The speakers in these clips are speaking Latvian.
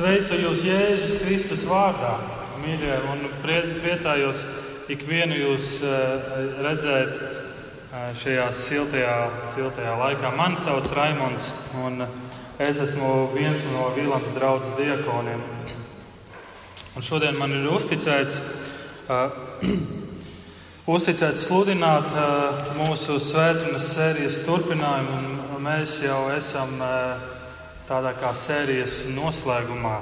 Sveicu jūs Jēzus Kristus vārdā, mīļie, un priecājos ikvienu jūs eh, redzēt eh, šajā siltajā, siltajā laikā. Mani sauc Raimons, un es esmu viens no Vīlāns draudzes diakoniem. Un šodien man ir uzticēts, uh, uzticēts sludināt uh, mūsu svētdienas sērijas turpinājumu, un mēs jau esam uh, tādā kā sērijas noslēgumā.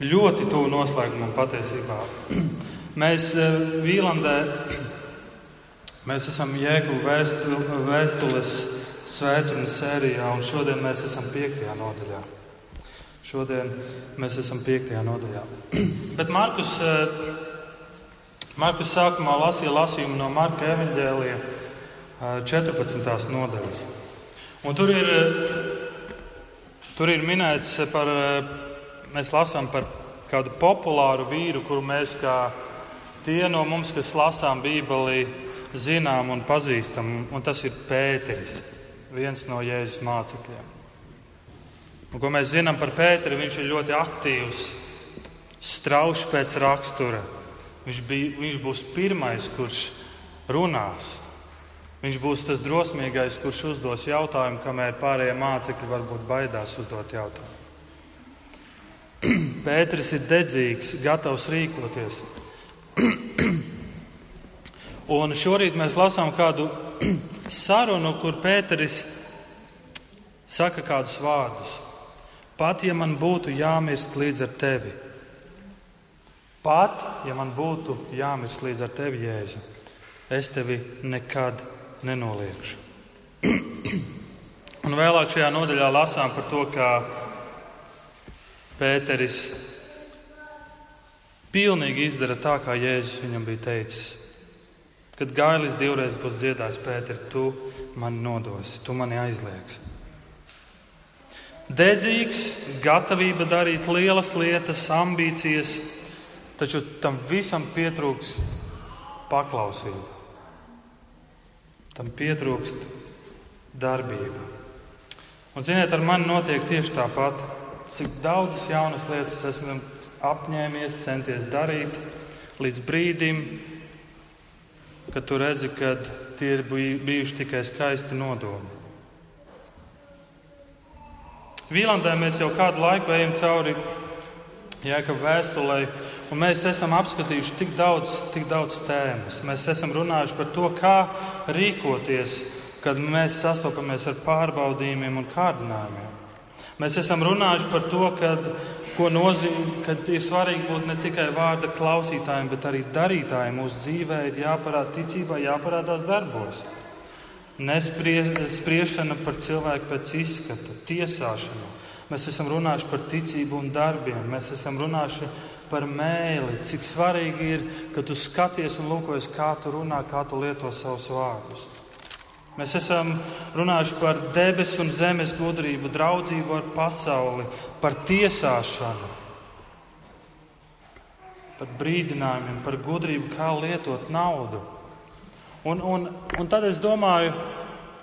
Ļoti tuvu noslēgumam patiesībā. Mēs eh, Vīlandē mēs esam Jēkbu vēstules svētdienas sērijā, un šodien mēs esam piektajā nodaļā. Šodien mēs esam piektajā nodaļā. Bet Markus, eh, Markus sākumā lasīja lasījumu no Marka evaņģēlija 14. Eh, nodaļas. Un tur ir Tur ir minēts par, mēs lasām par kādu populāru vīru, kuru mēs kā tie no mums, kas lasām Bībeli, zinām un pazīstam, un tas ir Pēteris, viens no Jēzus mācekļiem. Un, ko mēs zinām par Pēteri, viņš ir ļoti aktīvs, strauji pēc rakstura. Viņš, bija, viņš būs pirmais, kurš runās. Viņš būs tas drosmīgais, kurš uzdos jautājumu, kamēr pārējie mācekļi varbūt baidās uzdot jautājumu. Pēters ir dedzīgs, gatavs rīkoties. Un šorīt mēs lasām kādu sarunu, kur Pēteris saka kādus vārdus. Pat ja man būtu jāmirst līdz ar tevi, pat ja man būtu jāmirst līdz ar tevi, Jēzu, es tevi nekad nenoliekšu. Un vēlāk šajā nodaļā lasām par to, kā Pēteris pilnīgi izdara tā, kā Jēzus viņam bija teicis. Kad gailis divreiz būs dziedājis, Pēter, tu mani nodosi, tu mani aizliegsi. Dedzīgs, gatavība darīt lielas lietas, ambīcijas, taču tam visam pietrūks paklausība. Tam pietrūkst darbība. Un, ziniet, ar mani notiek tieši tāpat. Cik daudzas jaunas lietas esmu apņēmies, centies darīt, līdz brīdim, kad tu redzi, ka tie ir bijuši tikai skaisti nodomi. Vīlandē mēs jau kādu laiku ejam cauri Jēkab vēstulē, un mēs esam apskatījuši tik daudz, tik daudz tēmas. Mēs esam runājuši par to, kā rīkoties, kad mēs sastopamies ar pārbaudījumiem un kārdinājumiem. Mēs esam runājuši par to, kad, ko nozīmē, ka ir svarīgi būt ne tikai vārda klausītājiem, bet arī darītājiem. Mūsu dzīvē ir jāparāda ticībā, jāparādās darbos. Nespriešana par cilvēku pēc izskata, tiesāšana Mēs esam runājuši par ticību un darbiem, mēs esam runājuši par mēli, cik svarīgi ir, ka tu skaties un lūkojies, kā tu runā, kā tu lieto savus vārdus. Mēs esam runājuši par debesu un zemes gudrību, draudzību ar pasauli, par tiesāšanu, par brīdinājumiem, par gudrību, kā lietot naudu. Un, un, un tad es domāju,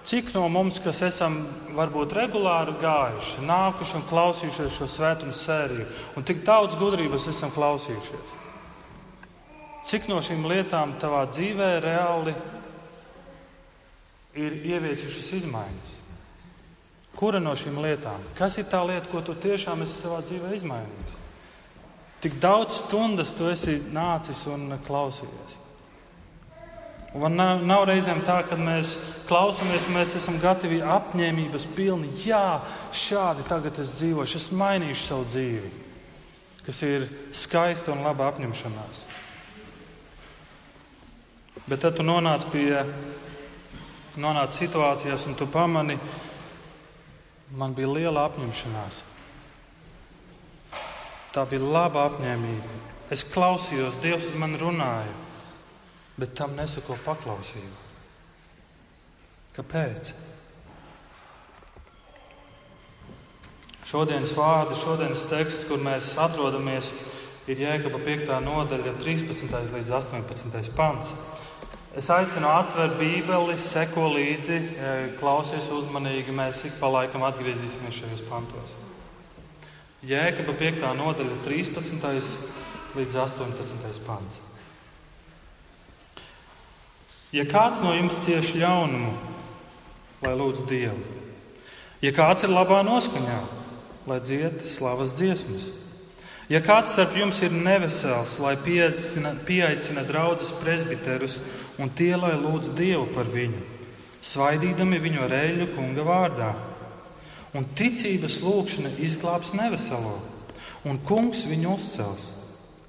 Cik no mums, kas esam varbūt regulāri gājuši, nākuši un klausījušies šo svētdienas sēriju, un tik daudz gudrības esam klausījušies? Cik no šīm lietām tavā dzīvē reāli ir ieviesušas izmaiņas? Kura no šīm lietām? Kas ir tā lieta, ko tu tiešām esi savā dzīvē izmainījis? Tik daudz stundas tu esi nācis un klausījies. Un nav, nav reizēm tā, ka mēs klausāmies, mēs esam gatavi apņēmības pilni. Jā, šādi tagad es dzīvošu, es mainīšu savu dzīvi, kas ir skaista un laba apņemšanās. Bet tad tu nonāc pie nonāc situācijās, un tu pamani, man bija liela apņemšanās. Tā bija laba apņēmība. Es klausījos, Dievs man runāja bet tam nesako paklausību. Kāpēc? Šodienas vārdi, šodienas teksts, kur mēs atrodamies, ir Jēkaba 5. nodaļa, 13. līdz 18. pants. Es aicinu atvērt Bībeli, seko līdzi, e, klausies uzmanīgi. Mēs ik pa laikam atgriezīsimies šajos pantos. Jēkaba 5. nodaļa, 13. līdz 18. pāns. Ja kāds no jums cieš ļaunumu, lai lūdz Dievu, ja kāds ir labā noskaņā, lai dzied slavas dziesmas, ja kāds starp jums ir nevesels, lai pieaicina, pieaicina draugus presbiterus un tie, lai lūdz Dievu par viņu, svaidīdami viņu ar eļļu kunga vārdā un ticības lūkšana izglābs neveselo, un kungs viņu uzcels.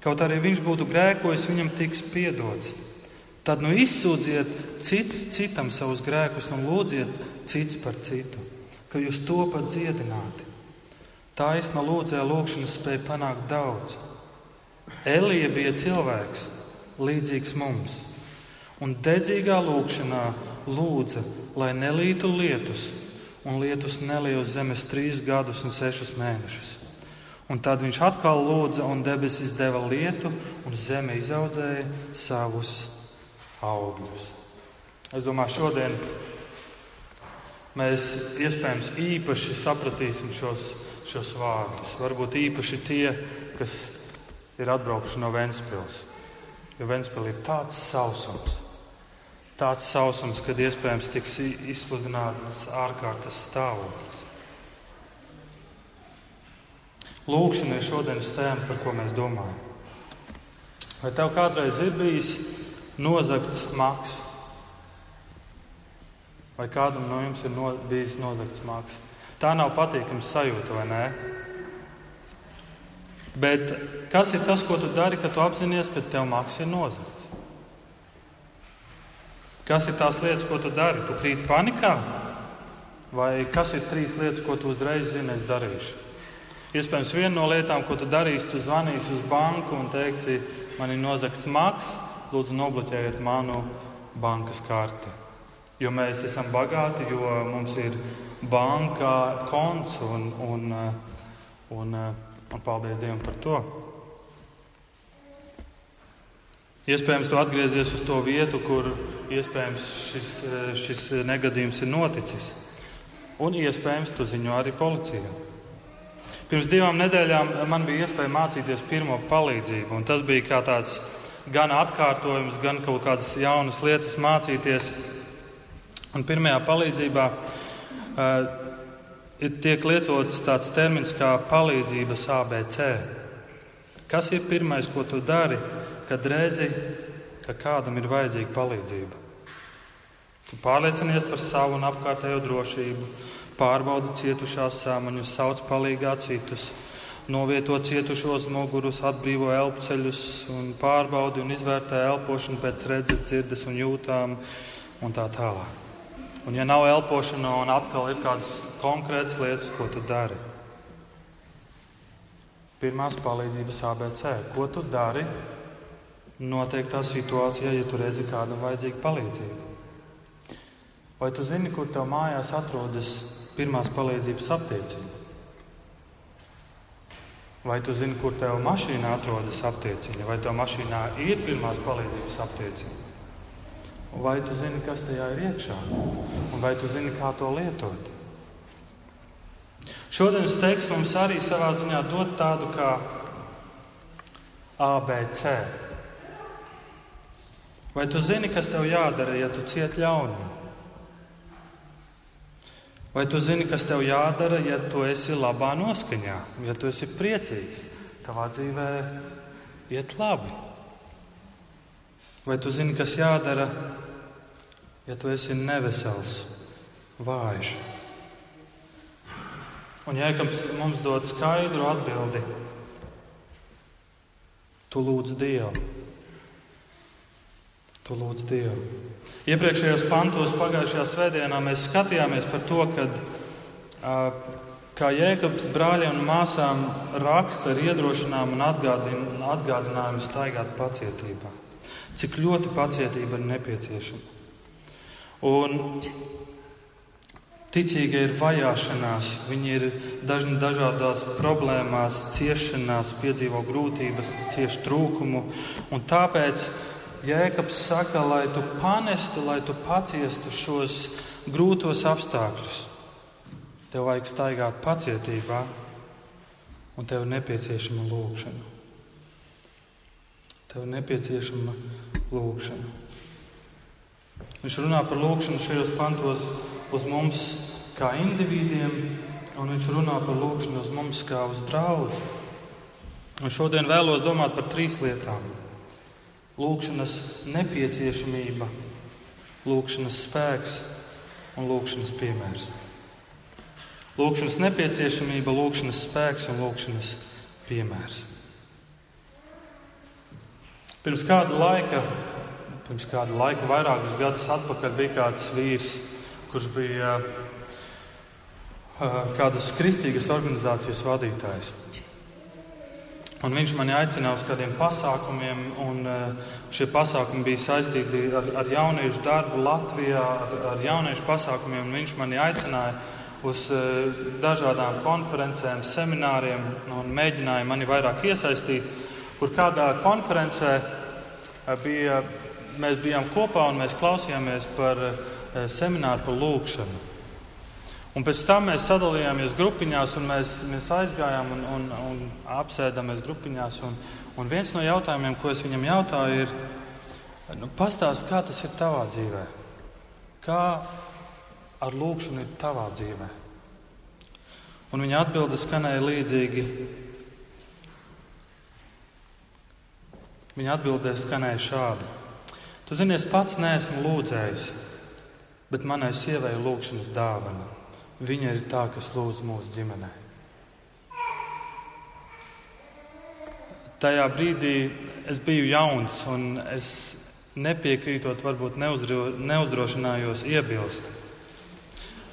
Kaut arī viņš būtu grēkojis, viņam tiks piedots. Tad nu izsūdziet cits citam savus grēkus un lūdziet cits par citu, ka jūs topat dziedināti. Taisna lūdzēja lūkšanas spēja panākt daudz. Elija bija cilvēks, līdzīgs mums, un dedzīgā lūkšanā lūdza, lai nelītu lietus, un lietus nelija uz zemes trīs gadus un sešus mēnešus. Un tad viņš atkal lūdza, un debesis deva lietu, un zeme izaudzēja savus augļus. Es domāju, šodien mēs iespējams īpaši sapratīsim šos, šos vārdus. Varbūt īpaši tie, kas ir atbraukuši no Ventspils. Jo Ventspils ir tāds sausums, tāds sausums, kad iespējams tiks izsludināts ārkārtas stāvoklis. Lūkšana ir šodienas tēma, par ko mēs domājam. Vai tev kādreiz ir bijis nozagts maks? Vai kādam no jums ir no, bijis nozagts maks? Tā nav patīkama sajūta, vai ne? Bet kas ir tas, ko tu dari, kad tu apzinājies, ka tev maks ir nozagts? Kas ir tās lietas, ko tu dari? Tu krīt panikā, vai kas ir trīs lietas, ko tu uzreiz zini, es darīšu? Iespējams, viena no lietām, ko tu darīsi, tu zvanīsi uz banku un teiksi, man ir nozagts maks, lūdzu, nobloķējiet manu bankas karti. Jo mēs esam bagāti, jo mums ir bankā konts un, un, un, un paldies Dievam par to. Iespējams, tu atgriezies uz to vietu, kur iespējams šis, šis negadījums ir noticis. Un iespējams, tu ziņo arī policijai. Pirms divām nedēļām man bija iespēja mācīties pirmo palīdzību. Tas bija kā tāds gan atkārtojums, gan kaut kādas jaunas lietas mācīties. Un pirmajā palīdzībā uh, tiek lietots tāds termins kā palīdzības ABC. Kas ir pirmais, ko tu dari? kad redzi, ka kādam ir vajadzīga palīdzība. Tu pārliecinies par savu un apkārtējo drošību, pārbaudi cietušās sāmaņus, sauc palīgā citus, novieto cietušos mugurus, atbrīvo elpceļus un pārbaudi un izvērtē elpošanu pēc redzes, dzirdes un jūtām un tā tālāk. Un ja nav elpošana un atkal ir kādas konkrētas lietas, ko tu dari? Pirmās palīdzības ABC. Ko tu dari, noteiktā situācijā, ja tu redzi kādam vajadzīga palīdzība. Vai tu zini, kur tev mājās atrodas pirmās palīdzības aptiecība? Vai tu zini, kur tev mašīnā atrodas aptieciņa, vai tev mašīnā ir pirmās palīdzības aptieciņa? Vai tu zini, kas tajā ir iekšā? Un vai tu zini, kā to lietot? Šodienas teksts mums arī savā ziņā dod tādu kā ABC Vai tu zini, kas tev jādara, ja tu cieti ļaunumu? Vai tu zini, kas tev jādara, ja tu esi labā noskaņā, ja tu esi priecīgs, tavā dzīvē iet labi? Vai tu zini, kas jādara, ja tu esi nevesels, vājš? Un Jēkabs mums dod skaidru atbildi. Tu lūdz Dievu. Tu lūdz Dievu. Iepriekšējos pantos, pagājušajā svētdienā, mēs skatījāmies par to, kad, kā Jēkabs brāļiem un māsām raksta ar iedrošinājumu un atgādinājumu staigāt pacietībā. Cik ļoti pacietība ir nepieciešama. Un ticīgie ir vajāšanās, viņi ir dažni dažādās problēmās, ciešanās, piedzīvo grūtības, cieš trūkumu. Tāpēc Jēkabs saka, lai tu panestu, lai tu paciestu šos grūtos apstākļus. Tev vajag staigāt pacietībā. un tev ir nepieciešama lūkšana. Tev ir nepieciešama lūkšana. Viņš runā par lūkšanu šajos pantos uz mums kā individiem, un viņš runā par lūkšanu uz mums kā uz draugu. Un šodien vēlos domāt par trīs lietām. Lūkšanas nepieciešamība, lūkšanas spēks un lūkšanas piemērs. Lūkšanas nepieciešamība, lūkšanas spēks un lūkšanas piemērs. Pirms kāda laika, pirms kāda laika, vairākus gadus atpakaļ, bija kāds vīrs, kurš bija kādas kristīgas organizācijas vadītājs. Un viņš mani aicināja uz kādiem pasākumiem, un šie pasākumi bija saistīti ar, ar jauniešu darbu Latvijā, ar, ar jauniešu pasākumiem. Viņš mani aicināja uz eh, dažādām konferencēm, semināriem un mēģināja mani vairāk iesaistīt. Kur kādā konferencē eh, bija, mēs bijām kopā un mēs klausījāmies par eh, semināru par lūkšanu. Un pēc tam mēs sadalījāmies grupiņās, un mēs, mēs aizgājām un, un, un apsēdāmies grupiņās. Un, un viens no jautājumiem, ko es viņam jautāju, ir, nu, pastāst, kā tas ir tavā dzīvē? Kā ar lūkšanu ir tavā dzīvē? Un viņa atbilde skanēja līdzīgi. Viņa atbildē skanēja šādi: Tu zini, es pats neesmu lūdzējis, bet manai sievai ir lūkšanas dāvana. Viņa ir tā, kas lūdz mūsu ģimenē. Tajā brīdī es biju jauns, un es nepiekrītot, varbūt neuzdro, neuzdrošinājos iebilst.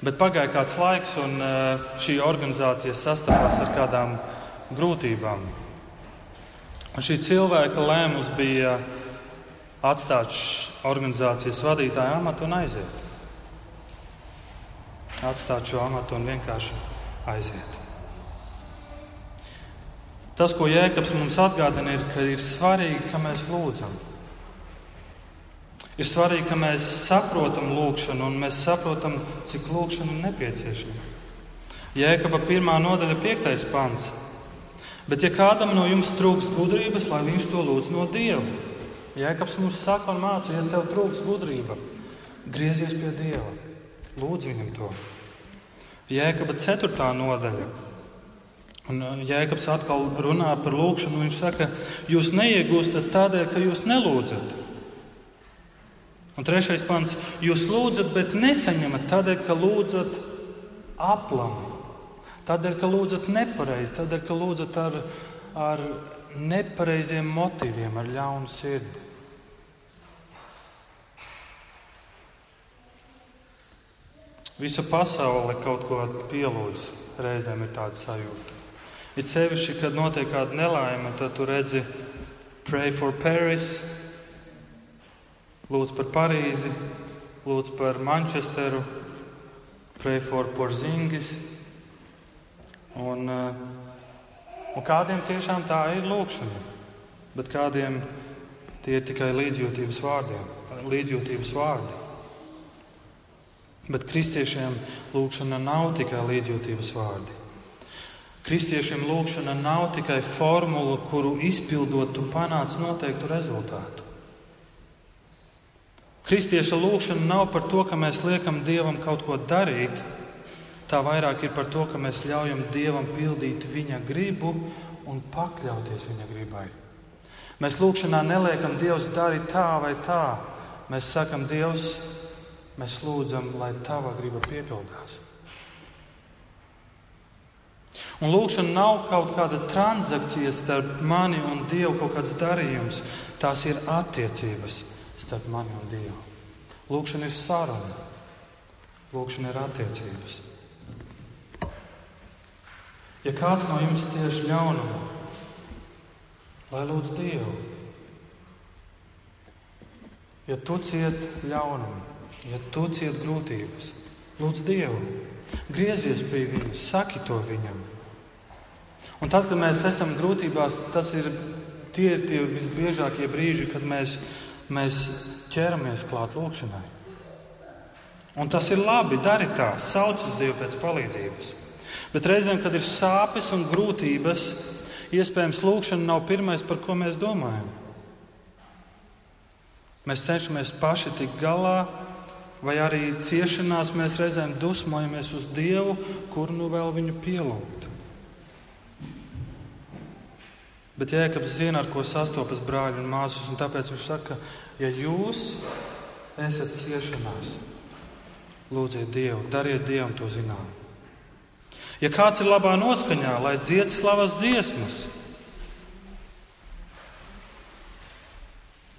Bet pagāja kāds laiks, un eh, šī organizācija sastapās ar kādām grūtībām. Un šī cilvēka lēmums bija atstāt organizācijas vadītāju amatu un aiziet. Atstāt šo amatu un vienkārši aiziet. Tas, ko Jēkabs mums atgādina, ir, ka ir svarīgi, ka mēs lūdzam. Ir svarīgi, ka mēs saprotam lūgšanu un mēs saprotam, cik lūgšana ir nepieciešama. Jēkaba pirmā nodaļa, piektais pants. Bet, ja kādam no jums trūks gudrības, lai viņš to lūdz no Dieva, Jēkabs mums saka un māca, ja tev trūks gudrība, griezies pie Dieva, lūdz viņam to. Jēkaba ceturtā nodaļa. Un uh, Jēkabs atkal runā par lūgšanu. Viņš saka, jūs neiegūstat tādēļ, ka jūs nelūdzat. Un trešais pants - jūs lūdzat, bet nesaņemat tādēļ, ka lūdzat aplam, tādēļ, ka lūdzat nepareizi, tādēļ, ka lūdzat ar, ar nepareiziem motīviem, ar ļaunu sirdi. Visa pasaule kaut ko pielūdz, reizēm ir tāda sajūta. It sevišķi, kad notiek kāda nelaime, tad tu redzi, pray for Paris, Lūdzu par Parīzi, lūdzu par Manchesteru, pray for Porzingis. Un, eh, un kādiem tiešām tā ir lūkšana, bet kādiem tie ir tikai līdzjūtības vārdiem, līdzjūtības vārdi. Bet kristiešiem lūkšana nav tikai līdzjūtības vārdi. Kristiešiem lūkšana nav tikai formula, kuru izpildot, tu panāc noteiktu rezultātu. Kristieša lūkšana nav par to, ka mēs liekam Dievam kaut ko darīt. Tā vairāk ir par to, ka mēs ļaujam Dievam pildīt Viņa gribu un pakļauties Viņa gribai. Mēs lūkšanā neliekam Dievs dari tā vai tā. Mēs sakam, Dievs, mēs lūdzam, lai Tava griba piepildās. Un lūkšana nav kaut kāda transakcija starp mani un Dievu, kaut kāds darījums. Tās ir attiecības starp mani un Dievu. Lūkšana ir saruna, lūkšana ir attiecības. Ja kāds no jums cieš ļaunumu, lai lūdz Dievu. Ja tu cieti ļaunumu, ja tu cieti grūtības, lūdz Dievu. Griezies pie Viņa, saki to Viņam. Un tad, kad mēs esam grūtībās, tas ir tie, ir tie visbiežākie brīži, kad mēs mēs ķeramies klāt lūkšanai. Un tas ir labi, dari tā, sauc uz Dievu pēc palīdzības. Bet reizēm, kad ir sāpes un grūtības, iespējams, lūkšana nav pirmais, par ko mēs domājam. Mēs cenšamies paši tikt galā, vai arī ciešanās mēs reizēm dusmojamies uz Dievu, kur nu vēl viņu pielūgt. Bet Jēkabs zina, ar ko sastopas brāļi un māsas, un tāpēc viņš saka, ja jūs esat ciešanās, lūdziet Dievu, dariet Dievam to zinām. Ja kāds ir labā noskaņā, lai dzied slavas dziesmas,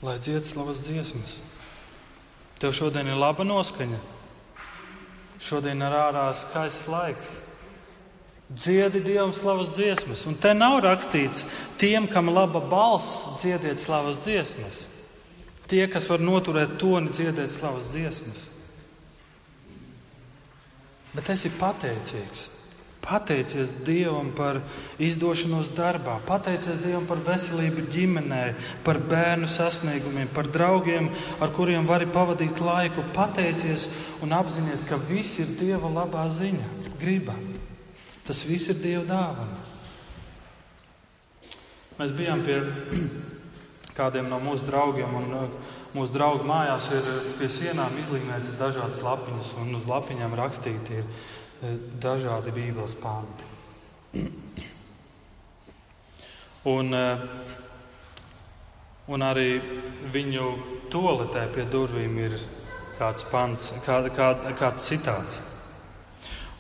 lai dzied slavas dziesmas. Tev šodien ir laba noskaņa. Šodien ir ārā skaists laiks. Dziedi Dievam slavas dziesmas. Un te nav rakstīts, tiem, kam laba balss, dziediet slavas dziesmas. Tie, kas var noturēt toni, dziediet slavas dziesmas. Bet esi pateicīgs. Pateicies Dievam par izdošanos darbā, pateicies Dievam par veselību ģimenē, par bērnu sasniegumiem, par draugiem, ar kuriem vari pavadīt laiku. Pateicies un apzināties, ka viss ir Dieva labā ziņa, griba. Tas viss ir Dieva dāvana. Mēs bijām pie kādiem no mūsu draugiem, un uh, mūsu draugu mājās ir pie sienām izlīmētas dažādas lapiņas, un uz lapiņām rakstīti ir dažādi Bībeles panti. Un, eh, un arī viņu toaletē pie durvīm ir kāds pants, kā, kā, kāds citāts.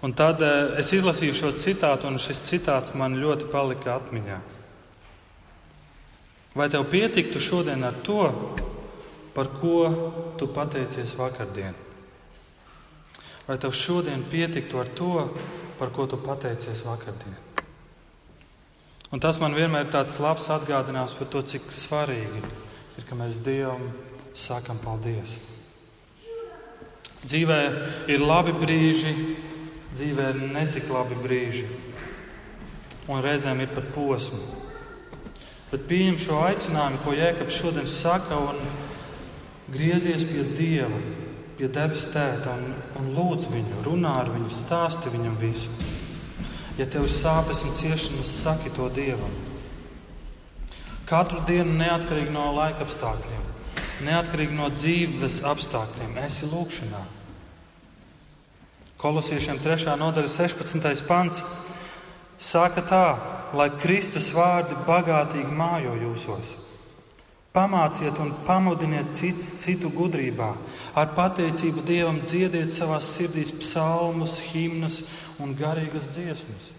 Un tad eh, es izlasīju šo citātu, un šis citāts man ļoti palika atmiņā. Vai tev pietiktu šodien ar to, par ko tu pateicies vakardien? Vai tev šodien pietiktu ar to, par ko tu pateicies vakardien? Un tas man vienmēr ir tāds labs atgādinājums par to, cik svarīgi ir, ka mēs Dievam sakam paldies. Dzīvē ir labi brīži, dzīvē ir netik labi brīži, un reizēm ir pat posmi. Bet pieņem šo aicinājumu, ko Jēkabs šodien saka, un griezies pie Dieva pie debes tēta un, un lūdz viņu, runā ar viņu, stāsti viņam visu. Ja tev ir sāpes un ciešanas, saki to Dievam. Katru dienu, neatkarīgi no laika apstākļiem, neatkarīgi no dzīves apstākļiem, esi lūkšanā. Kolosiešiem 3. nodaļa 16. pants saka tā, lai Kristus vārdi bagātīgi mājo jūsos Pamāciet un pamudiniet cits citu gudrībā. Ar pateicību Dievam dziediet savās sirdīs psalmus, himnas un garīgas dziesmas.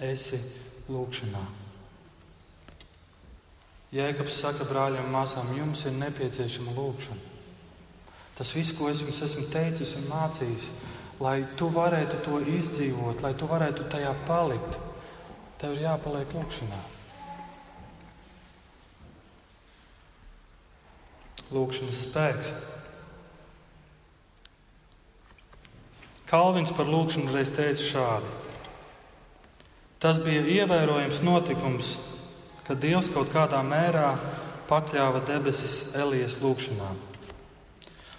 Esi lūkšanā. Jēkabs saka brāļiem māsām, jums ir nepieciešama lūkšana. Tas viss, ko es jums esmu teicis un mācījis, lai tu varētu to izdzīvot, lai tu varētu tajā palikt, tev ir jāpaliek lūkšanā. Lūkšanas spēks. Kalvins par lūkšanu reiz teica šādi: Tas bija ievērojams notikums, kad Dievs kaut kādā mērā pakļāva debesis Elijas lūkšanām.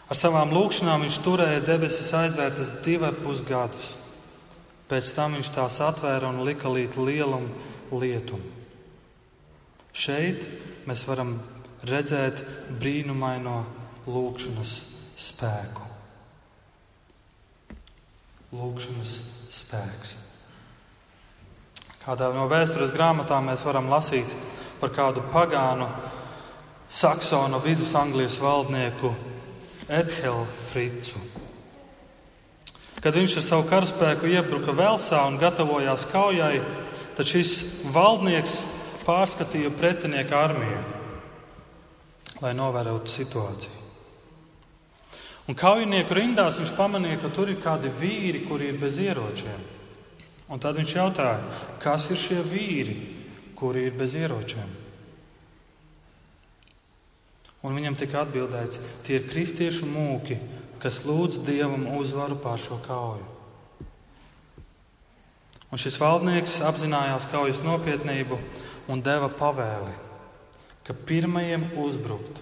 Ar savām lūkšanām viņš turēja debesis aizvērtas divi ar pus gadus. Pēc tam viņš tās atvēra un lika līdz lielam lietum. Šeit mēs varam redzēt brīnumaino lūkšanas spēku. Lūkšanas spēks. Kādā no vēstures grāmatām mēs varam lasīt par kādu pagānu Saksonu vidusanglijas valdnieku Edhelu Fricu. Kad viņš ar savu karaspēku iebruka Velsā un gatavojās kaujai, tad šis valdnieks pārskatīja pretinieka armiju lai novērotu situāciju. Un kaujinieku rindās viņš pamanīja, ka tur ir kādi vīri, kuri ir bez ieročiem. Un tad viņš jautāja, kas ir šie vīri, kuri ir bez ieročiem. Un viņam tika atbildēts, tie ir kristiešu mūki, kas lūdz dievam uzvaru pār šo kauju. Un šis valdnieks apzinājās kaujas nopietnību un deva pavēli ka pirmajiem uzbrukt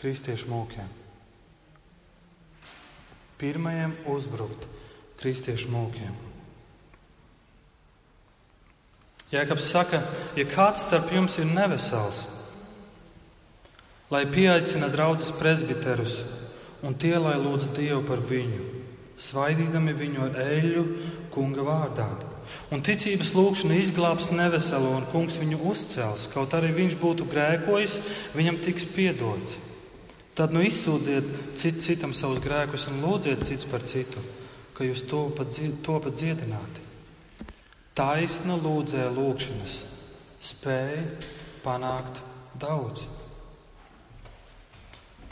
kristiešu mūkiem. Pirmajiem uzbrukt kristiešu mūkiem. Jēkabs saka, ja kāds starp jums ir nevesels, lai pieaicina draudzes presbiterus un tie lai lūdz Dievu par viņu, svaidīdami viņu ar eļļu kunga vārdā. Un ticības lūkšana izglābs neveselo, un kungs viņu uzcels, kaut arī viņš būtu grēkojis, viņam tiks piedots. Tad nu izsūdziet cits citam savus grēkus un lūdziet cits par citu, ka jūs to pat dziedināti. Taisna lūdzēja lūgšanas spēja panākt daudz.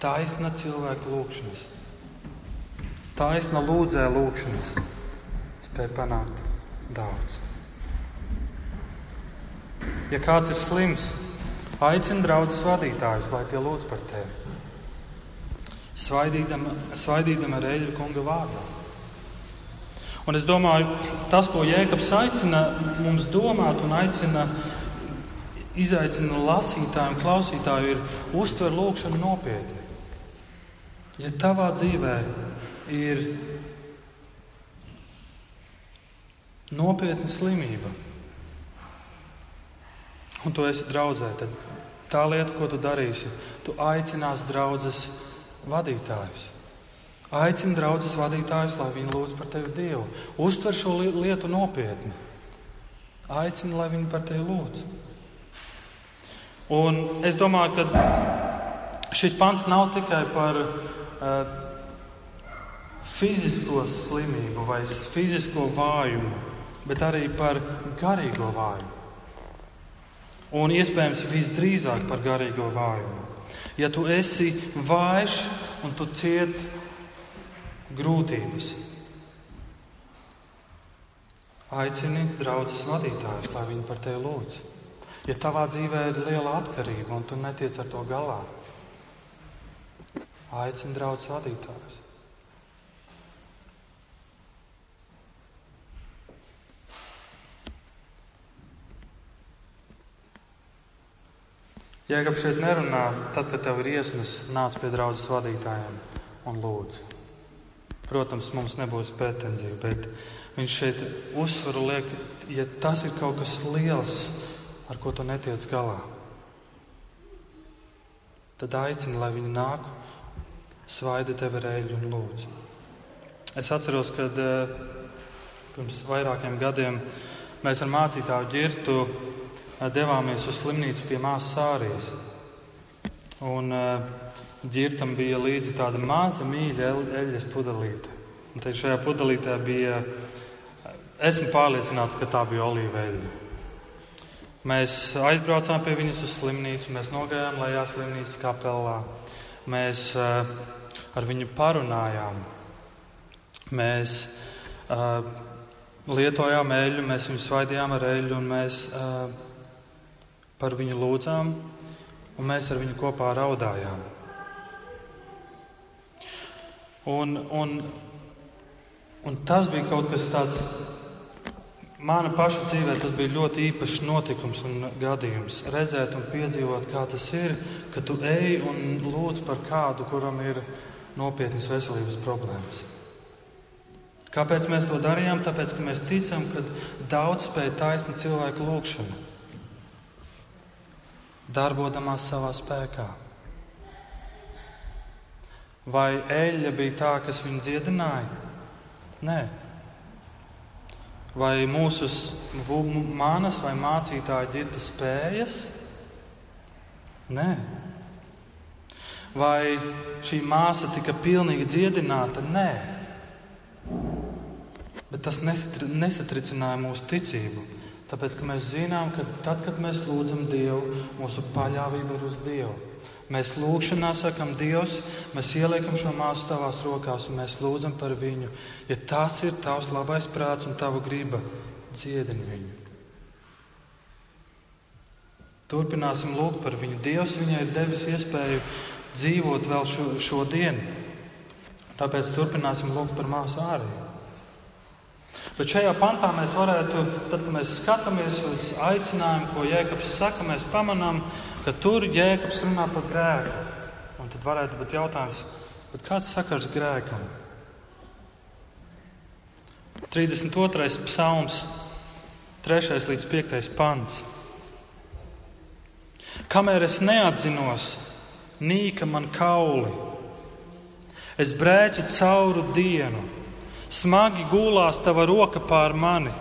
Taisna cilvēka lūgšanas. Taisna lūdzēja lūgšanas spēja panākt daudz. Ja kāds ir slims, aicina draugus vadītājus, lai tie lūdz par tevi. Svaidīdam, svaidīdam ar eļļu kunga vārdā. Un es domāju, tas, ko Jēkabs aicina mums domāt un aicina, izaicina lasītāju un klausītāju, ir uztver lūkšanu nopietni. Ja tavā dzīvē ir nopietna slimība, un tu esi draudzē, tad tā lieta, ko tu darīsi, tu aicinās draugus vadītājus. Aicina draugus vadītājus, lai viņi lūdz par tevi Dievu. Uztver šo lietu nopietni. Aicina, lai viņi par tevi lūdz. Un es domāju, ka šis pants nav tikai par uh, fizisko slimību vai fizisko vājumu, bet arī par garīgo vājumu. Un iespējams visdrīzāk par garīgo vājumu. Ja tu esi vājš un tu cieti grūtības. Aicini draugus vadītājus, lai viņi par tevi lūdz. Ja tavā dzīvē ir liela atkarība un tu netiec ar to galā, aicini draugus vadītājus. Jēkabs šeit nerunā, tad, kad tev ir iesnas, nāc pie draudzes vadītājiem un lūdzu. Protams, mums nebūs pretenziju, bet viņš šeit uzsvaru liek, ja tas ir kaut kas liels, ar ko tu netiec galā. Tad aicini, lai viņi nāk, svaidi tevi reļu un lūdzu. Es atceros, kad eh, pirms vairākiem gadiem mēs ar mācītāju ģirtu devāmies uz slimnīcu pie māsas Sārijas. Un, ģirtam bija līdzi tāda maza mīļa eļļas pudelīte. Un te šajā pudelītē bija, esmu pārliecināts, ka tā bija olīveļa. Mēs aizbraucām pie viņas uz slimnīcu, mēs nogājām lejā slimnīcas kapelā. Mēs ar viņu parunājām. Mēs lietojām eļļu, mēs viņu svaidījām ar eļļu, un mēs par viņu lūdzām, un mēs ar viņu kopā raudājām. Un, un, un tas bija kaut kas tāds, mana paša dzīvē, tas bija ļoti īpašs notikums un gadījums. Redzēt un piedzīvot, kā tas ir, ka tu ej un lūdz par kādu, kuram ir nopietnas veselības problēmas. Kāpēc mēs to darījām? Tāpēc, ka mēs ticam, ka daudz spēj taisni cilvēku lūgšanu, darboties savā spēkā. Vai eļļa bija tā, kas viņu dziedināja? Nē. Vai mūsu manas vai mācītāja ģita spējas? Nē. Vai šī māsa tika pilnīgi dziedināta? Nē. Bet tas nesatricināja mūsu ticību. Tāpēc mēs zinām, ka tad, kad mēs lūdzam Dievu, mūsu paļāvība ir uz Dievu. Mēs lūgšanā sakam, Dievs, mēs ieliekam šo māsu tavās rokās un mēs lūdzam par viņu. Ja tas ir tavs labais prāts un tava griba, dziedini viņu. Turpināsim lūgt par viņu. Dievs viņai ir devis iespēju dzīvot vēl šo, šo dienu. Tāpēc turpināsim lūgt par māsu arī. Bet šajā pantā mēs varētu, tad, kad mēs skatāmies uz aicinājumu, ko Jēkabs saka, mēs pamanām, ka tur Jēkabs runā par grēku. Un tad varētu būt jautājums, kāds sakars grēkam? 32. psalms 3. līdz 5. pants. Kamēr es neatzinos, nīka man kauli, es brēcu cauru dienu, smagi gulās tava roka pār mani,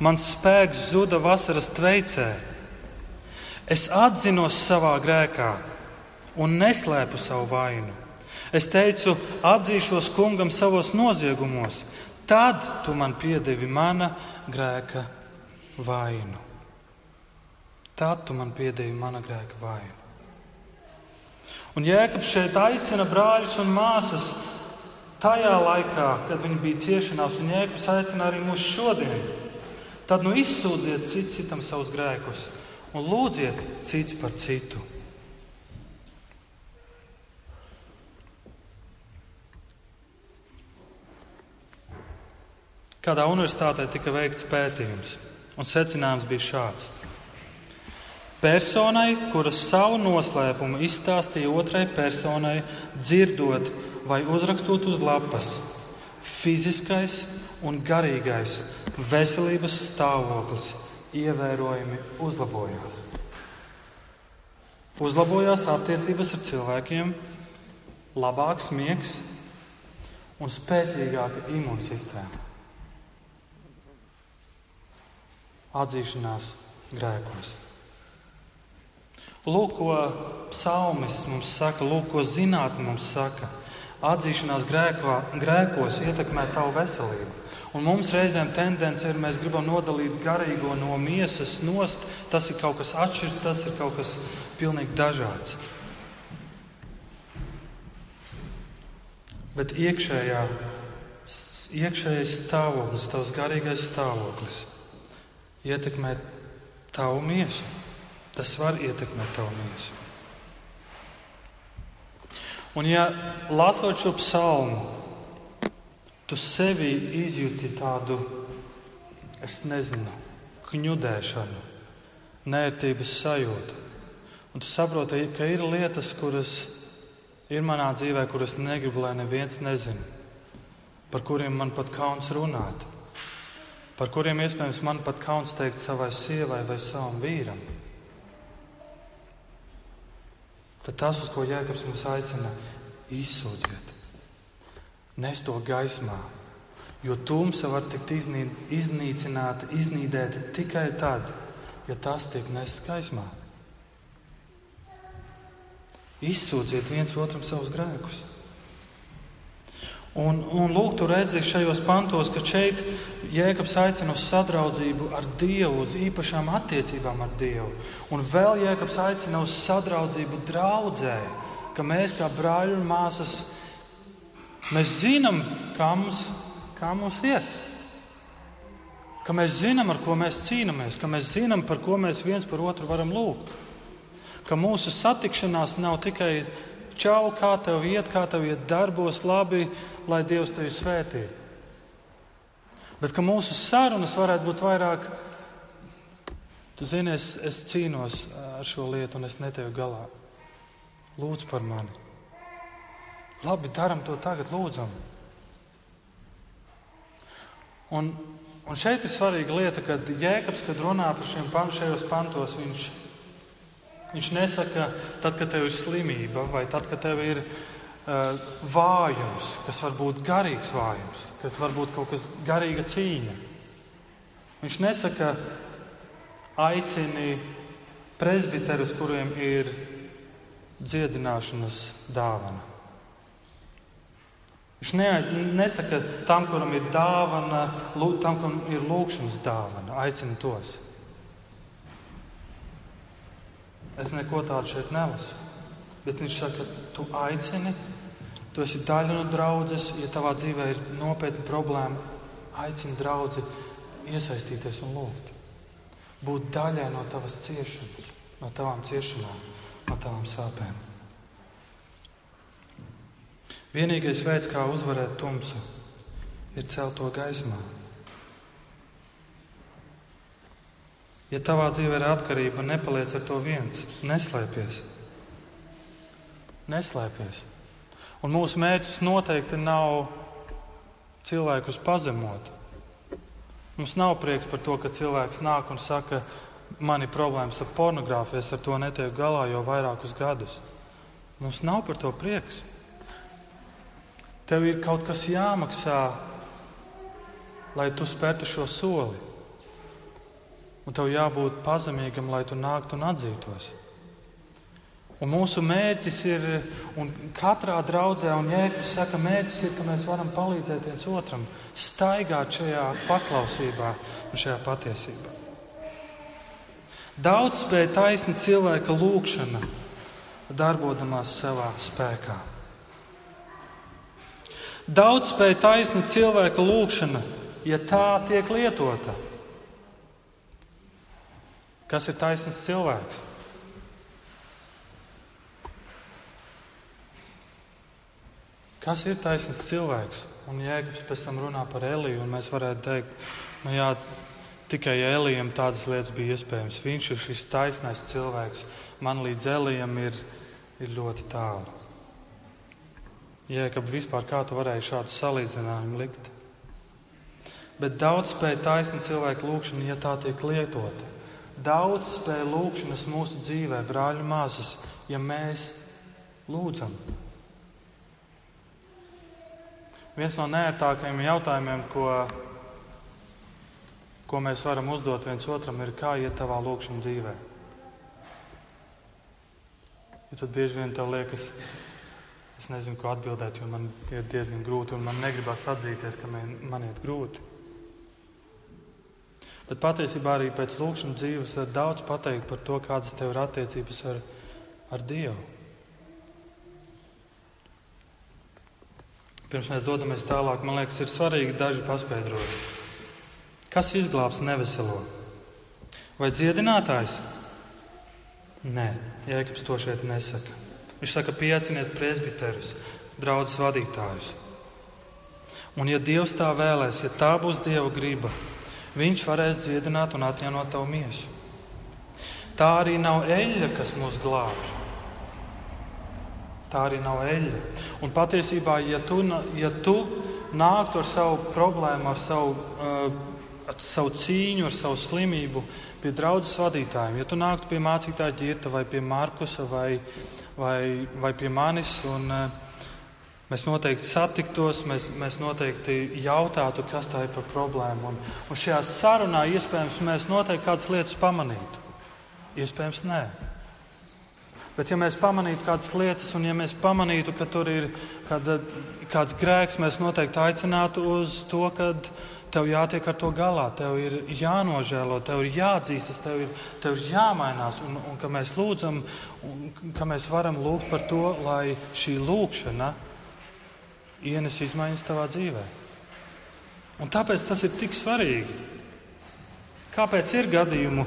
mans spēks zuda vasaras tveicē. Es atzinos savā grēkā un neslēpu savu vainu. Es teicu, atzīšos kungam savos noziegumos, tad tu man piedevi mana grēka vainu. Tad tu man piedevi mana grēka vainu. Un Jēkabs šeit aicina brāļus un māsas tajā laikā, kad viņi bija ciešanās, un Jēkabs aicina arī mūs šodien. Tad nu izsūdziet cits citam savus grēkus un lūdziet cits par citu. Kādā universitātē tika veikts pētījums, un secinājums bija šāds. Personai, kuras savu noslēpumu izstāstīja otrai personai, dzirdot vai uzrakstot uz lapas, fiziskais un garīgais veselības stāvoklis ievērojami uzlabojās. Uzlabojās attiecības ar cilvēkiem, labāks miegs un spēcīgāka imūnsistēma. atzīšanās grēkos. Lūk, ko psalmis mums saka, lūk, ko zinātnē mums saka. Atzīšanās grēko, grēkos ietekmē tavu veselību. Un mums reizēm tendence ir, mēs gribam nodalīt garīgo no miesas nost. Tas ir kaut kas atšķirīgs, tas ir kaut kas pilnīgi dažāds. Bet iekšējā, iekšējais stāvoklis, tavs garīgais stāvoklis, ietekmē tavu miesu. Tas var ietekmēt tavu miesu. Un, ja lasot šo psalmu, tu sevi izjūti tādu, es nezinu, kņudēšanu, nērtības sajūtu. Un tu saproti, ka ir lietas, kuras ir manā dzīvē, kuras negribu, lai neviens nezina, par kuriem man pat kauns runāt par kuriem iespējams man pat kauns teikt savai sievai vai savam vīram. Tad tas, uz ko Jēkabs mums aicina, izsūdziet, nes to gaismā, jo tumsa var tikt iznīcināta, iznīdēta tikai tad, ja tas tiek nests gaismā. Izsūdziet viens otram savus grēkus. Un, un lūk, tur redzi šajos pantos, ka šeit Jēkabs aicina uz sadraudzību ar Dievu, uz īpašām attiecībām ar Dievu. Un vēl Jēkabs aicina uz sadraudzību draudzē, ka mēs kā brāļi un māsas, mēs zinām, kā mums, kā mums iet. Ka mēs zinām, ar ko mēs cīnāmies, ka mēs zinām, par ko mēs viens par otru varam lūgt. Ka mūsu satikšanās nav tikai čau, kā tev iet, kā tev iet darbos, labi, lai Dievs tevi svētī. Bet ka mūsu sarunas varētu būt vairāk, tu zini, es, es cīnos ar šo lietu un es netieku galā. Lūdzu par mani. Labi, darām to tagad, lūdzam. Un, un šeit ir svarīga lieta, ka Jēkabs, kad runā par šiem pan, šajos pantos, viņš Viņš nesaka, tad, kad tev ir slimība, vai tad, kad tev ir uh, vājums, kas var būt garīgs vājums, kas var būt kaut kas garīga cīņa. Viņš nesaka, aicini presbiterus, kuriem ir dziedināšanas dāvana. Viņš ne, nesaka tam, kuram ir dāvana, tam, kuram ir lūkšanas dāvana, aicina tos. Es neko tādu šeit nelasu. Bet viņš saka, tu aicini, tu esi daļa no draudzes, ja tavā dzīvē ir nopietna problēma, aicini draugu iesaistīties un lūgt. Būt daļai no tavas ciešanas, no tavām ciešanām, no tavām sāpēm. Vienīgais veids, kā uzvarēt tumsu, ir celt to gaismā. Ja tavā dzīvē ir atkarība, nepaliec ar to viens. Neslēpies. Neslēpies. Un mūsu mērķis noteikti nav cilvēkus pazemot. Mums nav prieks par to, ka cilvēks nāk un saka, man ir problēmas ar pornogrāfiju, es ar to netieku galā jau vairākus gadus. Mums nav par to prieks. Tev ir kaut kas jāmaksā, lai tu spērtu šo soli. Un tev jābūt pazemīgam, lai tu nāktu un atzītos. Un mūsu mērķis ir, un katrā draudzē, un Jēkabs saka, mērķis ir, ka mēs varam palīdzēt viens otram, staigāt šajā paklausībā un šajā patiesībā. Daudz spēja taisni cilvēka lūgšana, darbodamies savā spēkā. Daudz spēja taisni cilvēka lūgšana, ja tā tiek lietota. Kas ir taisnīgs cilvēks? Kas ir taisnīgs cilvēks? Un Jēkabs pēc tam runā par Eliju, un mēs varētu teikt, nu jā, tikai Elijam tādas lietas bija iespējams. Viņš ir šis taisnais cilvēks. Man līdz Elijam ir, ir ļoti tālu. Jēkab, vispār kā tu varēji šādu salīdzinājumu likt? Bet daudz spēja taisna cilvēka lūgšana, ja tā tiek lietota. Daudz spēja lūgšanas mūsu dzīvē, brāļi, māsas, ja mēs lūdzam. Viens no nērtākajiem jautājumiem, ko, ko mēs varam uzdot viens otram, ir, kā iet tavā lūkšanā dzīvē. Ja tad bieži vien tev liekas, es nezinu, ko atbildēt, jo man ir diezgan grūti, un man negribas atzīties, ka man, man iet grūti. Bet patiesībā arī pēc lūkšanas dzīves var daudz pateikt par to, kādas tev ir attiecības ar, ar Dievu. Pirms mēs dodamies tālāk, man liekas, ir svarīgi daži paskaidrojumi. Kas izglābs neveselo? Vai dziedinātājs? Nē, Jēkabs to šeit nesaka. Viņš saka, pieaiciniet presbiterus, draugus vadītājus. Un, ja Dievs tā vēlēs, ja tā būs Dieva griba, Viņš varēs dziedināt un atjaunot tavu miesu. Tā arī nav eļļa, kas mūs glābj. Tā arī nav eļļa. Un patiesībā, ja tu, ja tu nāktu ar savu problēmu, ar savu, uh, ar savu cīņu, ar savu slimību pie draudzes vadītājiem, ja tu nāktu pie mācītāja ģirta vai pie Markusa vai, vai, vai pie manis, un, uh, mēs noteikti satiktos, mēs, mēs noteikti jautātu, kas tā ir par problēmu. Un, un šajā sarunā iespējams mēs noteikti kādas lietas pamanītu. Iespējams, nē. Bet, ja mēs pamanītu kādas lietas, un ja mēs pamanītu, ka tur ir kāda, kāds grēks, mēs noteikti aicinātu uz to, ka tev jātiek ar to galā, tev ir jānožēlo, tev ir jāatzīstas, tev ir, tev ir jāmainās, un, un ka mēs lūdzam, un ka mēs varam lūgt par to, lai šī lūkšana ienes izmaiņas tavā dzīvē. Un tāpēc tas ir tik svarīgi. Kāpēc ir gadījumi?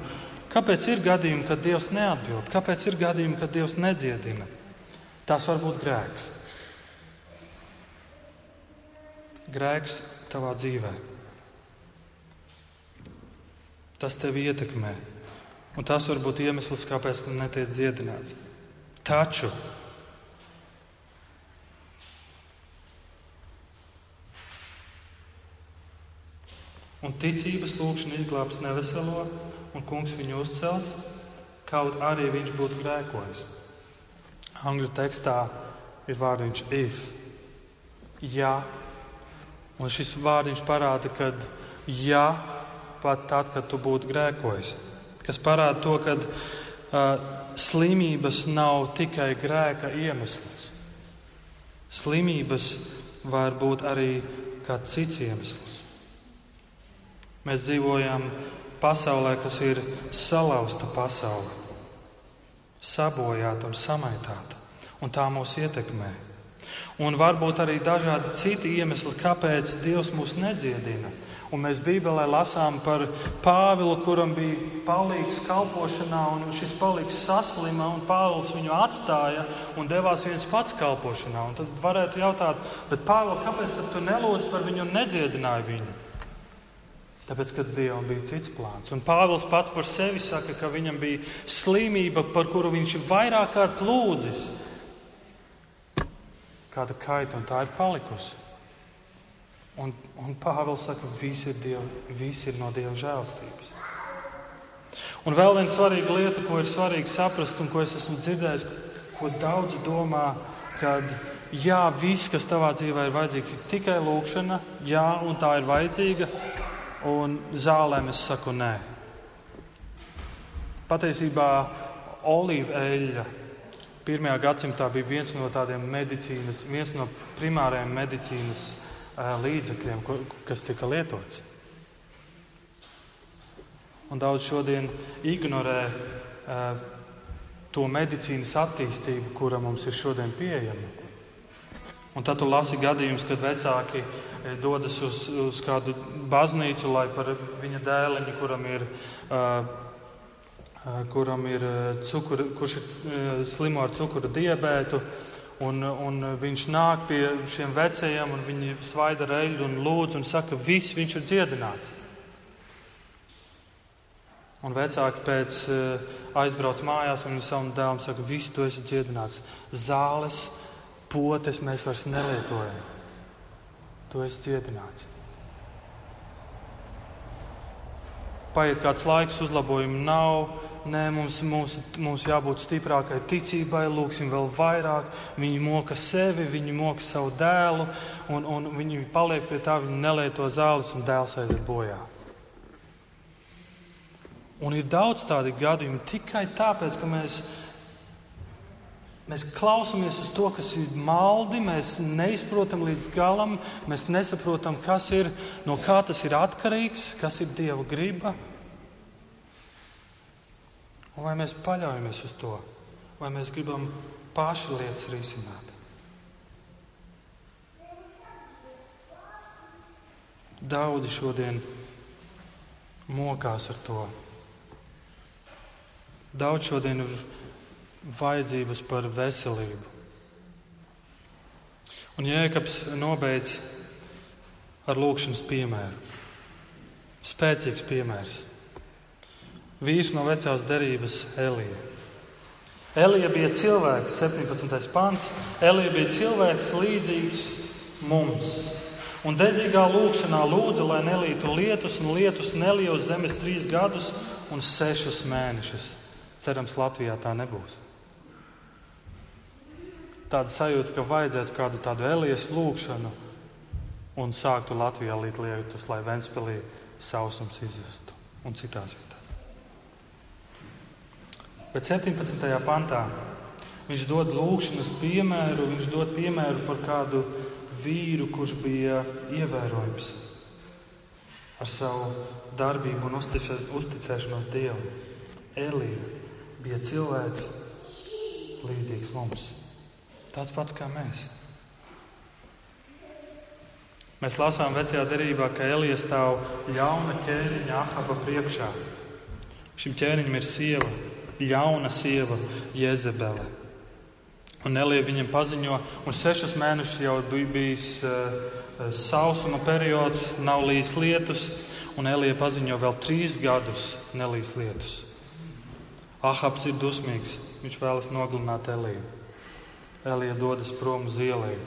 Kāpēc ir gadījumi, kad Dievs neatbild? Kāpēc ir gadījumi, kad Dievs nedziedina? Tas var būt grēks. Grēks tavā dzīvē. Tas tevi ietekmē. Un tas var būt iemesls, kāpēc tu netiek dziedināts. Taču un ticības lūkšana izglābs neveselo, un kungs viņu uzcels, kaut arī viņš būtu grēkojis. Angļu tekstā ir vārdiņš if. Ja, un šis vārdiņš parāda, ka ja pat tad, kad tu būtu grēkojis, kas parāda to, ka uh, slimības nav tikai grēka iemesls. Slimības var būt arī kāds cits iemesls. Mēs dzīvojam pasaulē, kas ir salauzta pasaule, sabojāta un samaitāta, un tā mūs ietekmē. Un varbūt arī dažādi citi iemesli, kāpēc Dievs mūs nedziedina. Un mēs Bībelē lasām par Pāvilu, kuram bija palīgs kalpošanā, un šis palīgs saslima, un Pāvils viņu atstāja un devās viens pats kalpošanā. Un tad varētu jautāt, bet Pāvils, kāpēc tu nelūdz par viņu un nedziedināji viņu? Tāpēc, ka Dievam bija cits plāns. Un Pāvils pats par sevi saka, ka viņam bija slimība, par kuru viņš ir vairāk kārt lūdzis. Kāda kaita un tā ir palikusi. Un, un Pāvils saka, ka viss ir, diev, viss ir no Dieva žēlstības. Un vēl viena svarīga lieta, ko ir svarīgi saprast, un ko es esmu dzirdējis, ko daudzi domā, kad jā, viss, kas tavā dzīvē ir vajadzīgs, ir tikai lūkšana, jā, un tā ir vajadzīga, un zālēm es saku nē. Patiesībā olīva eļļa pirmajā gadsimtā bija viens no tādiem medicīnas, viens no primārajiem medicīnas līdzekļiem, kas tika lietots. Un daudz šodien ignorē to medicīnas attīstību, kura mums ir šodien pieejama. Un tad tu lasi gadījumus, kad vecāki dodas uz, uz kādu baznīcu, lai par viņa dēliņu, kuram ir, uh, kuram ir cukura, kurš ir slimo ar cukura diabētu, Un, un viņš nāk pie šiem vecajiem, un viņi svaida reļu un lūdz un saka, ka viss viņš ir dziedināts. Un vecāki pēc aizbrauc mājās un savam dēlam saka, viss tu esi dziedināts. Zāles, potes mēs vairs nelietojam. Tu esi dziedināts. Paiet kāds laiks, uzlabojumu nav. Nē, mums, mums, mums jābūt stiprākai ticībai, lūgsim vēl vairāk. Viņi moka sevi, viņi moka savu dēlu, un, un viņi paliek pie tā, viņi nelieto zāles, un dēls aiziet bojā. Un ir daudz tādu gadījumu tikai tāpēc, ka mēs, mēs klausāmies uz to, kas ir maldi, mēs neizprotam līdz galam, mēs nesaprotam, kas ir, no kā tas ir atkarīgs, kas ir Dieva griba. Un vai mēs paļaujamies uz to, vai mēs gribam paši lietas risināt? Daudzi šodien mokās ar to. Daudz šodien ir vajadzības par veselību. Un Jēkabs nobeidz ar lūkšanas piemēru. Spēcīgs piemērs vīrs no vecās derības Elija. Elija bija cilvēks, 17. pants. Elija bija cilvēks līdzīgs mums. Un dedzīgā lūkšanā lūdza, lai nelītu lietus, un lietus nelija uz zemes trīs gadus un sešus mēnešus. Cerams, Latvijā tā nebūs. Tāda sajūta, ka vajadzētu kādu tādu elijas lūkšanu un sāktu Latvijā līt lietus, lai Ventspēlī sausums izjustu un citās vietās. Bet 17. pantā viņš dod lūkšanas piemēru, viņš dod piemēru par kādu vīru, kurš bija ievērojams ar savu darbību un uzticēšanos Dievam. Elija bija cilvēks līdzīgs mums, tāds pats kā mēs. Mēs lasām vecajā derībā, ka Elija stāv ļauna ķēniņa Ahaba priekšā. Šim ķēniņam ir sieva, ļauna sieva Jezebele. Un Elija viņam paziņo, un sešus mēnešus jau bija bijis uh, sausuma periods, nav līs lietus, un Elija paziņo vēl trīs gadus nelīs lietus. Ahabs ir dusmīgs, viņš vēlas nogalināt Eliju. Elija dodas prom uz ielēju.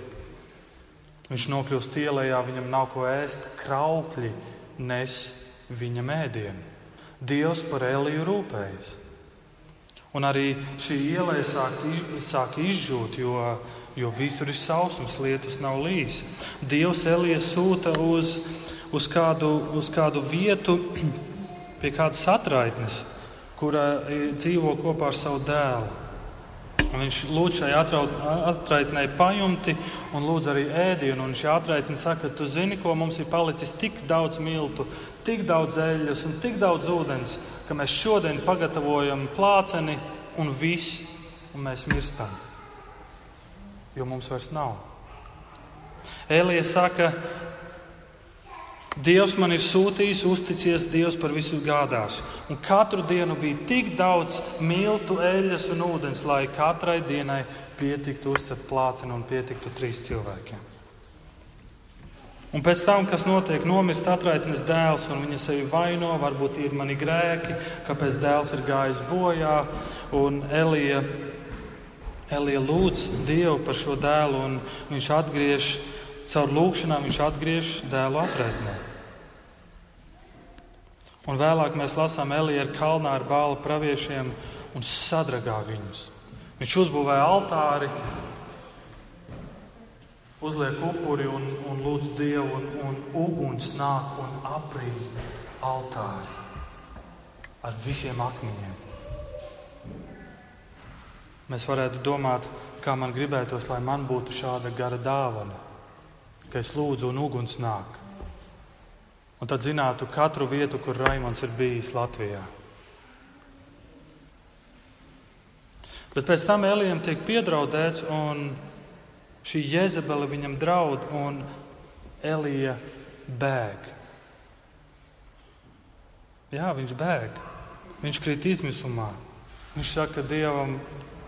Viņš nokļūst ielējā, viņam nav ko ēst, kraukļi nes viņa mēdienu. Dievs par Eliju rūpējas. Un arī šī iela sāk, sāk izžūt, jo, jo visur ir sausums, lietus nav līs. Dievs Elijas sūta uz, uz, kādu, uz kādu vietu pie kādas atraitnes, kura dzīvo kopā ar savu dēlu. Un viņš lūdz šai atraitnei pajumti un lūdz arī ēdienu. Un šī atraitne saka, tu zini, ko mums ir palicis tik daudz miltu, tik daudz eļļas un tik daudz ūdens, ka mēs šodien pagatavojam plāceni un viss, un mēs mirstam. Jo mums vairs nav. Elija saka, Dievs man ir sūtījis, uzticies, Dievs par visu gādās. Un katru dienu bija tik daudz miltu, eļļas un ūdens, lai katrai dienai pietiktu uzcelt plāceni un pietiktu trīs cilvēkiem. Un pēc tam, kas notiek, nomirst atraitnes dēls, un viņa sevi vaino, varbūt ir mani grēki, kāpēc dēls ir gājis bojā. Un Elija, Elija lūdz Dievu par šo dēlu, un viņš atgriež caur lūgšanām viņš atgriež dēlu atraitnē. Un vēlāk mēs lasām ar kalnā ar bālu praviešiem un sadragā viņus. Viņš uzbūvēja altāri, uzliek upuri un, un lūdz Dievu, un, un uguns nāk un aprīja altāri ar visiem akmeņiem. Mēs varētu domāt, kā man gribētos, lai man būtu šāda gara dāvana, ka es lūdzu un uguns nāk. Un tad zinātu katru vietu, kur Raimons ir bijis Latvijā. Bet pēc tam Elijam tiek piedraudēts, un šī jēzabele viņam draud, un Elija bēg. Jā, viņš bēg. Viņš krīt izmisumā. Viņš saka Dievam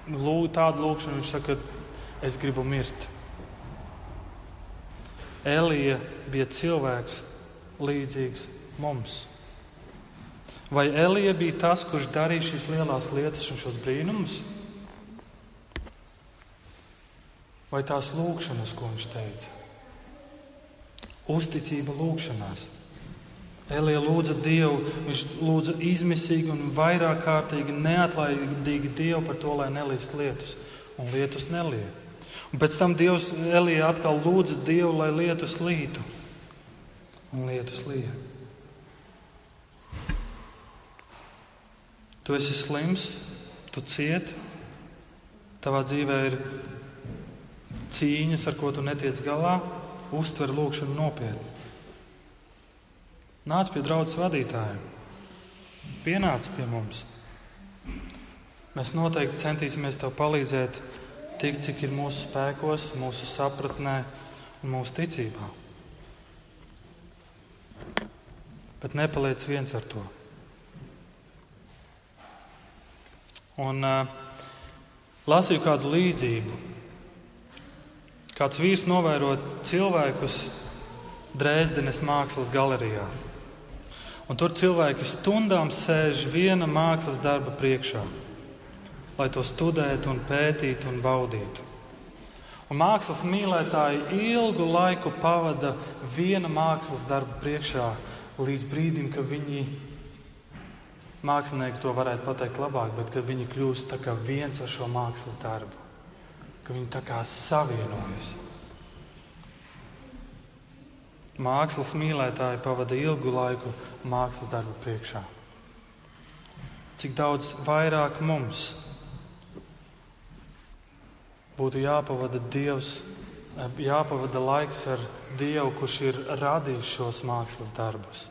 lūd, tādu lūgšanu, viņš saka, es gribu mirt. Elija bija cilvēks, līdzīgs mums. Vai Elija bija tas, kurš darīja šīs lielās lietas un šos brīnumus? Vai tās lūkšanas, ko viņš teica? Uzticība lūkšanās. Elija lūdza Dievu, viņš lūdza izmisīgi un vairāk kārtīgi, neatlaidīgi Dievu par to, lai nelīst lietus, un lietus nelija. Un pēc tam Dievs Elija atkal lūdza Dievu, lai lietus lītu un lietus lija. Tu esi slims, tu cieti, tavā dzīvē ir cīņas, ar ko tu netiec galā, uztver lūgšanu nopietni. Nāc pie draudzes vadītājiem, pienāc pie mums. Mēs noteikti centīsimies tev palīdzēt tik, cik ir mūsu spēkos, mūsu sapratnē un mūsu ticībā. Bet nepaliec viens ar to. Un uh, lasīju kādu līdzību. Kāds vīrs novēro cilvēkus Dresdenes mākslas galerijā. Un tur cilvēki stundām sēž viena mākslas darba priekšā, lai to studētu, un pētītu un baudītu. Un mākslas mīlētāji ilgu laiku pavada viena mākslas darba priekšā, līdz brīdim, kad viņi mākslinieki to varētu pateikt labāk, bet kad viņi kļūst viens ar šo mākslas darbu, ka viņi tā kā savienojas. Mākslas mīlētāji pavada ilgu laiku mākslas darbu priekšā. Cik daudz vairāk mums būtu jāpavada Dievs, jāpavada laiks ar Dievu, kurš ir radījis šos mākslas darbus.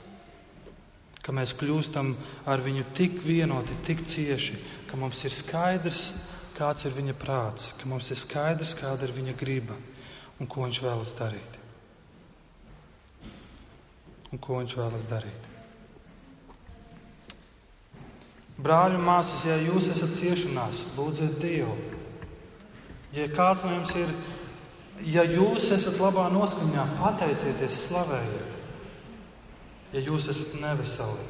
Ka mēs kļūstam ar viņu tik vienoti, tik cieši, ka mums ir skaidrs, kāds ir viņa prāts, ka mums ir skaidrs, kāda ir viņa griba un ko viņš vēlas darīt. Un ko viņš vēlas darīt. Brāļi un māsas, ja jūs esat ciešanās, lūdziet Dievu. Ja kāds no jums ir ja jūs esat labā noskaņā, pateicieties, slavējiet. Ja jūs esat neveseli,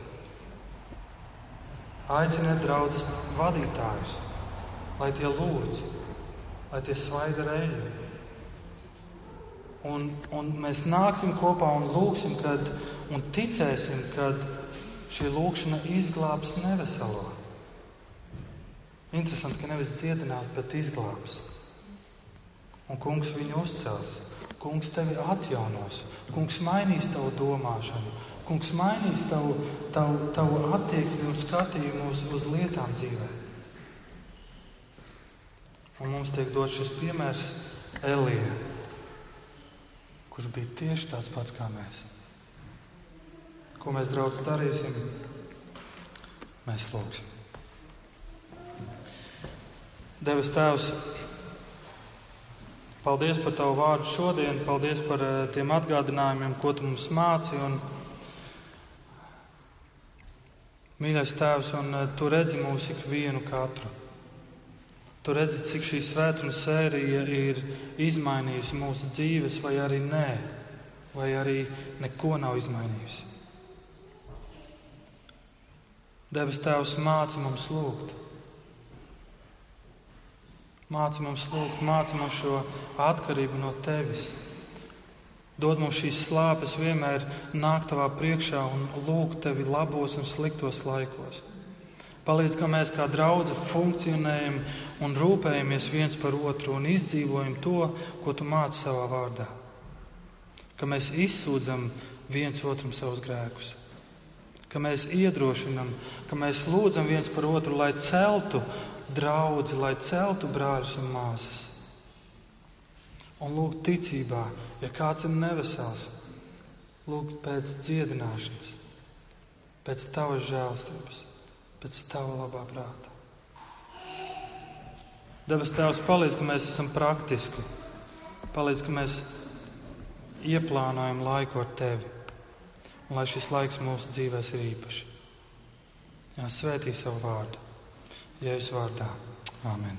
aiciniet draugus vadītājus, lai tie lūdz, lai tie svaida reļļi. Un, un mēs nāksim kopā un lūgsim, kad, un ticēsim, ka šī lūkšana izglābs neveselo. Interesanti, ka nevis dziedināt, bet izglābs un kungs viņu uzcels. Kungs tevi atjaunos, kungs mainīs tavu domāšanu, kungs mainīs tavu, tavu, tavu attieksmi un skatījumu uz, uz lietām dzīvē. Un mums tiek dots šis piemērs Elija, kurš bija tieši tāds pats kā mēs. Ko mēs draugi darīsim? Mēs lūgsim. Devis Tēvs, Paldies par Tavu vārdu šodien, paldies par uh, tiem atgādinājumiem, ko Tu mums māci. Un, mīļais Tēvs, un uh, Tu redzi mūsu ikvienu katru. Tu redzi, cik šī svētdienas sērija ir izmainījusi mūsu dzīves, vai arī nē, vai arī neko nav izmainījusi. Debes Tēvs māci mums lūgt. Māci mums lūgt, māci mums šo atkarību no tevis. Dod mums šīs slāpes vienmēr nākt tavā priekšā un lūgt tevi labos un sliktos laikos. Palīdz, ka mēs kā draugi funkcionējam un rūpējamies viens par otru un izdzīvojam to, ko tu māci savā vārdā. Ka mēs izsūdzam viens otram savus grēkus, ka mēs iedrošinam, ka mēs lūdzam viens par otru, lai celtu draugu, lai celtu brāļus un māsas un lūgt ticībā, ja kāds ir nevesels, lūgt pēc dziedināšanas, pēc tavas žēlstības, pēc tava labā prāta. Dabas Tēvs palīdz, ka mēs esam praktiski, palīdz, ka mēs ieplānojam laiku ar Tevi, un lai šis laiks mūsu dzīvēs ir īpašs. Jā, svētī savu vārdu, Jēzus vārdā. Āmen!